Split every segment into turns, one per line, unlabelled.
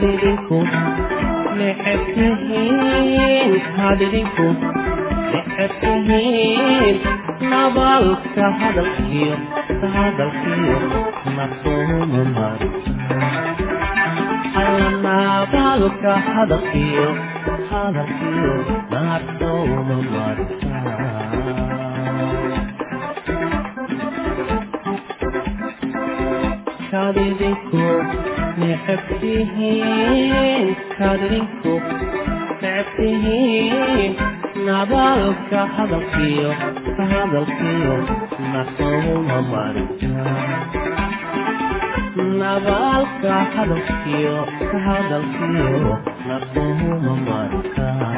hadhinku neceb tihiin hadhinku neceb tihiin nabaalka hadalkiyo hadalkiyo masuumumar nabaalka hadalkiyo hadalkiyo marsuumumar kadhinku necabtihiin kadrinku necabtihiin nabaalka hadalkiyo ka hadalkiyo nasaguma maritanabaalka hadalkiyo ka hadalkiyo nasaguma maritaan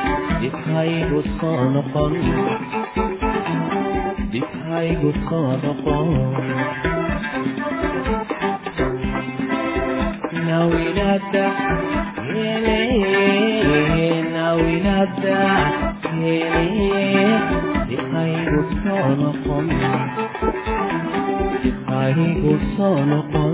difhay gu soo noqon difhaygu soo noqon nawinada hele nawinada hele difhaygu soo noqon difhaygu soo noqon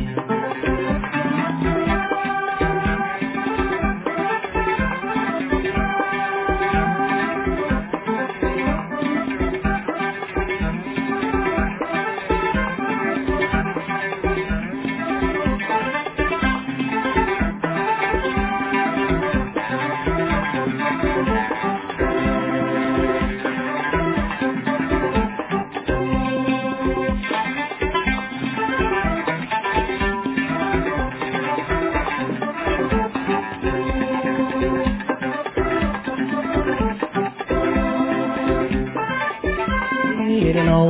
low,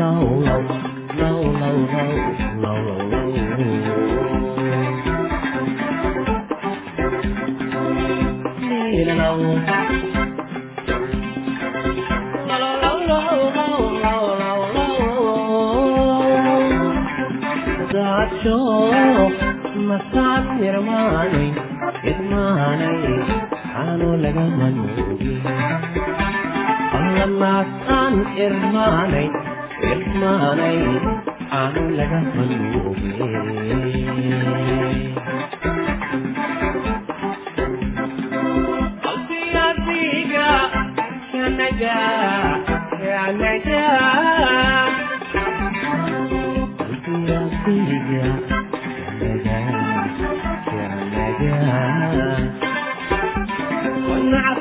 low, low, low, low, low, low, low. masaad mirmaanay idmaanay xaano laga manuugin lamasaan irmaanay irmaanay aan laga hanyoobin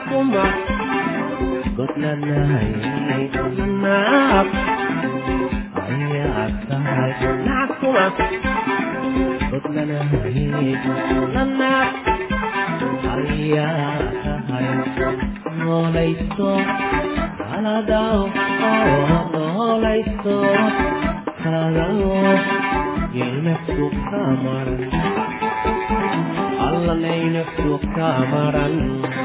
Come on ylnfk mrn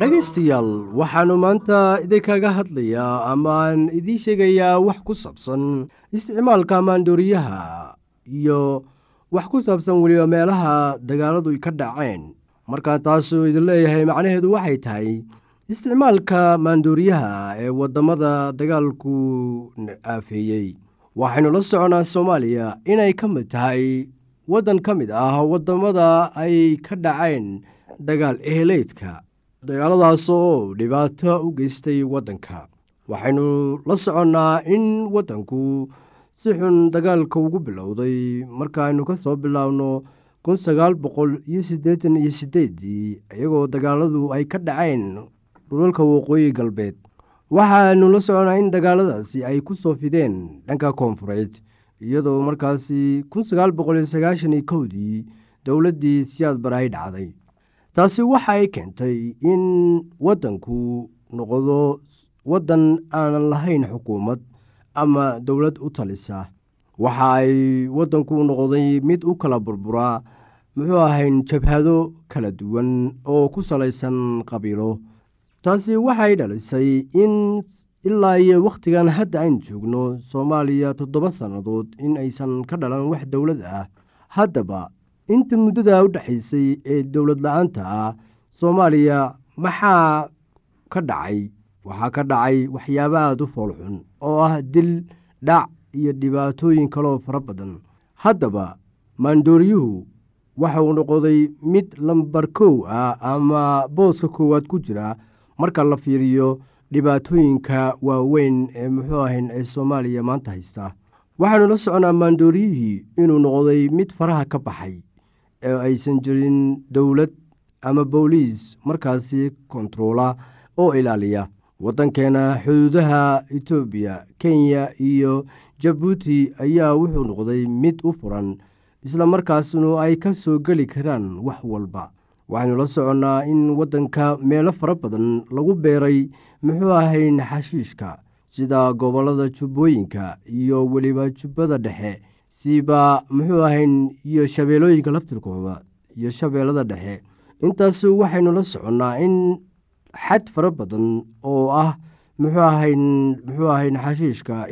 dhegaystayaal waxaannu maanta idinkaga hadlayaa amaan idiin sheegayaa wax ku saabsan isticmaalka maandooriyaha iyo wax ku saabsan weliba meelaha dagaaladu ka dhaceen markaa taasuu idin leeyahay macnaheedu waxay tahay isticmaalka maandooriyaha ee waddamada dagaalku aafeeyey. Waxaynu la soconaa soomaaliya inay ka mid tahay waddan ka mid ah waddamada ay ka dhaceen dagaal eheleydka dagaaladaas oo dhibaato u geystay waddanka. Waxaynu la soconnaa in waddanku si xun dagaalka ugu bilowday. Markaaynu ka soo bilaabno kun sagaal boqol iyo siddeetan iyo siddeeddii iyagoo dagaaladu ay ka dhaceen dhulalka waqooyi galbeed waxaanu la soconnaa in dagaaladaasi ay ku soo fideen dhanka koonfureed iyadoo markaasi kun sagaal boqol iyo sagaashan iyo kowdii dowladdii siyaad barahay dhacday. Taasi waxa ay keentay in waddanku noqdo waddan aanan lahayn xukuumad ama dowlad u talisa. Waxa ay waddanku noqday mid u kala burburaa muxuu ahayn jabhado kala duwan oo ku salaysan qabiilo. Taasi waxay dhalisay in ilaa iyo wakhtigan hadda aynu joogno soomaaliya toddoba sannadood in aysan ka dhalan wax dowlad ah. Haddaba inta muddada u dhexaysay ee dowlad la'aanta ah soomaaliya maxaa ka dhacay? Waxaa ka dhacay waxyaabo aada u foolxun oo ah dil dhac iyo dhibaatooyin kaloo fara badan. Haddaba maandooriyuhu waxauu noqday mid lambar kow ah ama booska koowaad ku jira marka la fiiriyo dhibaatooyinka waaweyn ee muxuu ahayn ee soomaaliya maanta haysta. Waxaanu la soconaa maandooriyihii inuu noqday mid faraha ka baxay ee aysan jirin dowlad ama booliis markaasi kontaroola oo ilaaliya waddankeena xuduudaha etoobiya kenya iyo jabuuti ayaa wuxuu noqday mid u furan isla markaasnu ay ka soo geli karaan wax walba. Waxaynu la soconnaa in waddanka meelo fara badan lagu beeray muxuu ahayn xashiishka sida gobollada jubbooyinka iyo weliba jubbada dhexe siba muxuu ahayn iyo shabeellooyinka laftirkooda iyo shabeellada dhexe. Intaas waxaynu la soconnaa in xad fara badan oo ah muxuu ahayn muxuu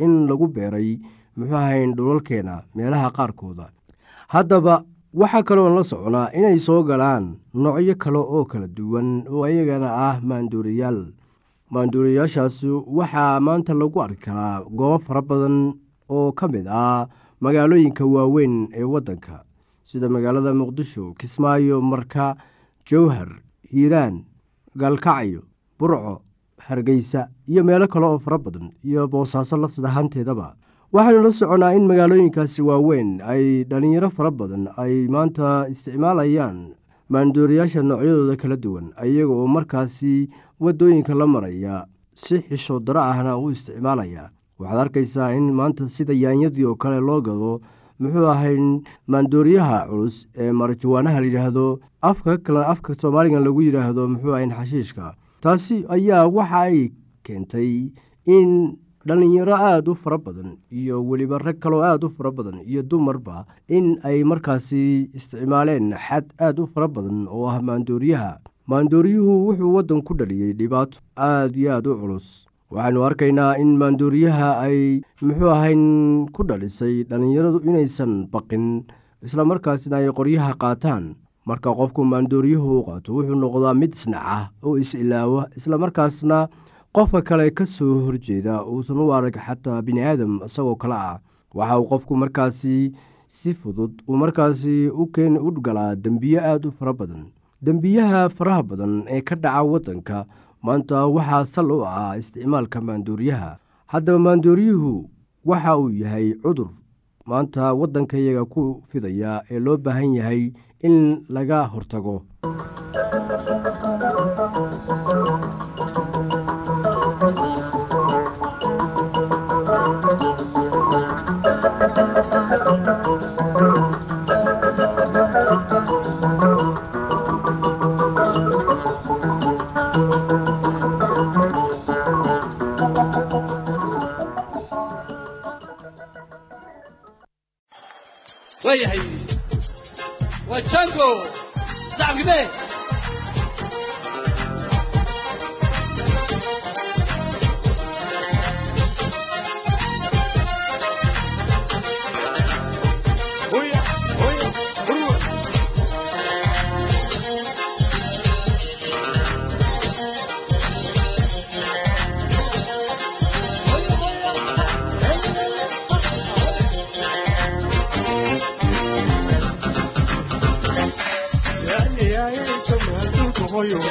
in lagu beeray muxuu ahayn dhulalkeena meelaha qaarkooda. Haddaba waxaa kaloon la soconaa inay soo galaan noocyo kale oo kala duwan oo iyagana ah maanduuriyaal maanduuriyaashaas waxaa maanta lagu arki karaa goobo fara badan oo ka mid ah magaalooyinka waaweyn ee waddanka sida magaalada muqdisho kismaayo marka jowhar hiiraan gaalkacyo burco hargeysa iyo meelo kale oo fara badan iyo boosaaso lafsad ahaanteedaba. Waxaynu la soconaa in magaalooyinkaasi waaweyn ay dhallinyaro fara badan ay maanta isticmaalayaan maanduuriyaasha noocyadooda kala duwan iyaga oo markaasi waddooyinka la maraya si xisho daro ahna u isticmaalaya. Waxaad arkaysaa in maanta sida yaanyadii oo kale loo gado muxuu ahay maandooriyaha culus ee marajawaanaha layidhaahdo afka kale afka soomaaligan lagu yidhaahdo muxuu ahayn xashiishka. Taasi ayaa waxa ay keentay in dhallinyaro aada u fara badan iyo weliba rag kaloo aada u fara badan iyo dumarba in ay markaasi isticmaaleen xad aada u fara badan oo ah maandooriyaha. Maandooriyuhu wuxuu waddan ku dhaliyey dhibaato aada iyo aada u culus waxaynu arkaynaa in maandooriyaha ay muxuu ahayn ku dhalisay dhallinyaradu inaysan baqin islamarkaasina ay qoryaha qaataan. Marka qofku maandooriyuhu u qaato wuxuu noqdaa mid isnaca oo is-ilaawa islamarkaasna qofka kale ka soo horjeeda uusan u arag xataa bini aadam isagoo kale ah. Waxa uu qofku markaasi si fudud uu markaasi u keen u galaa dembiye aada u fara badan. Dembiyaha faraha badan ee ka dhaca waddanka maanta waxaa sal u ah isticmaalka maandooriyaha. Haddaba maandooriyuhu waxa uu yahay cudur maanta waddanka iyaga ku fidaya ee loo baahan yahay in laga hortago
waayahay waa jango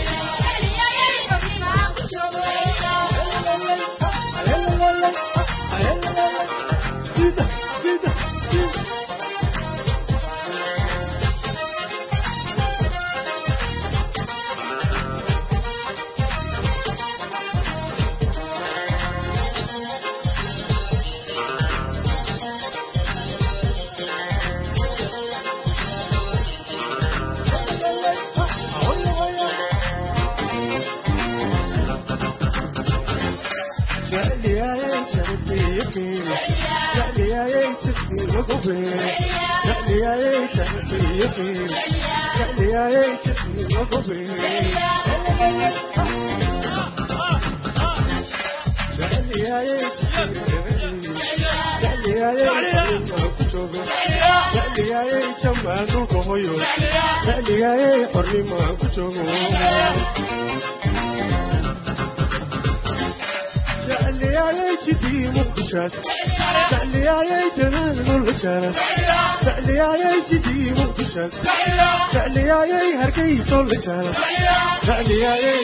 Yeah.
jamaan dhulka hoyo jecliyaayay xornimaan ku joogo jecliyaayay jidii muqdishaad jecliyaayay jamaan dhulka jaala jecliyaayay jidii muqdishaad jecliyaayay hargeyso la jaala jecliyaayay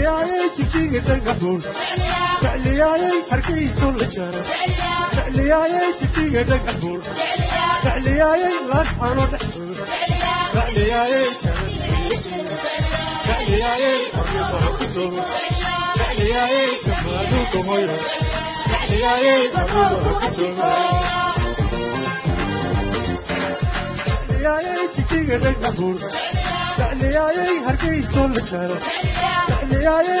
jecliyaayay jijiga dhagaxuun jecliyaayay hargeyso la jara jecliyaayay jijiga dhagaxuun jecliyaayay laasxano dhexdood jecliyaayay jecliyaayay xornimaan ku joogo jecliyaayay jamaaduulka hoyo jecliyaayay xornimaan ku joogo jecliyaayay jijiga dhagaxuun jecliyaayay hargeyso la jara jecliyaayay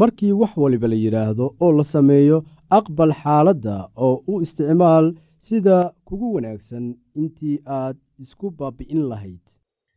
markii wax waliba la yidhaahdo oo la sameeyo aqbal xaaladda oo u isticmaal sida kugu wanaagsan intii aad isku baabi'in lahayd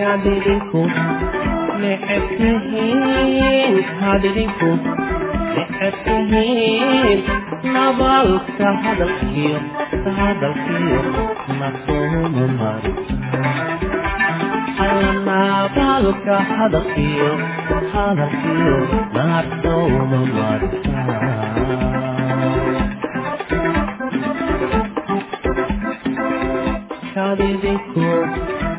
kadidinku necebtihiin kadidinku necebtihiin nabalka hadalkiyo hadalkiyo nasuuma marta nabalka hadalkiyo hadalkiyo nasuuma marta kadidinku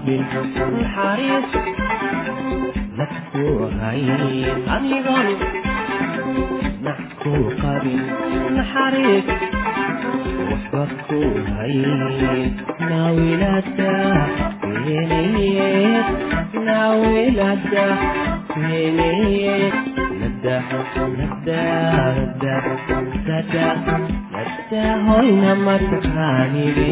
qabil naxariis naxku hayn anigoon naxku qabil naxariis waxba ku hayn naawilada weenayeed naawilada weenayeed nada nada nada nada nada hoyna mataqaanide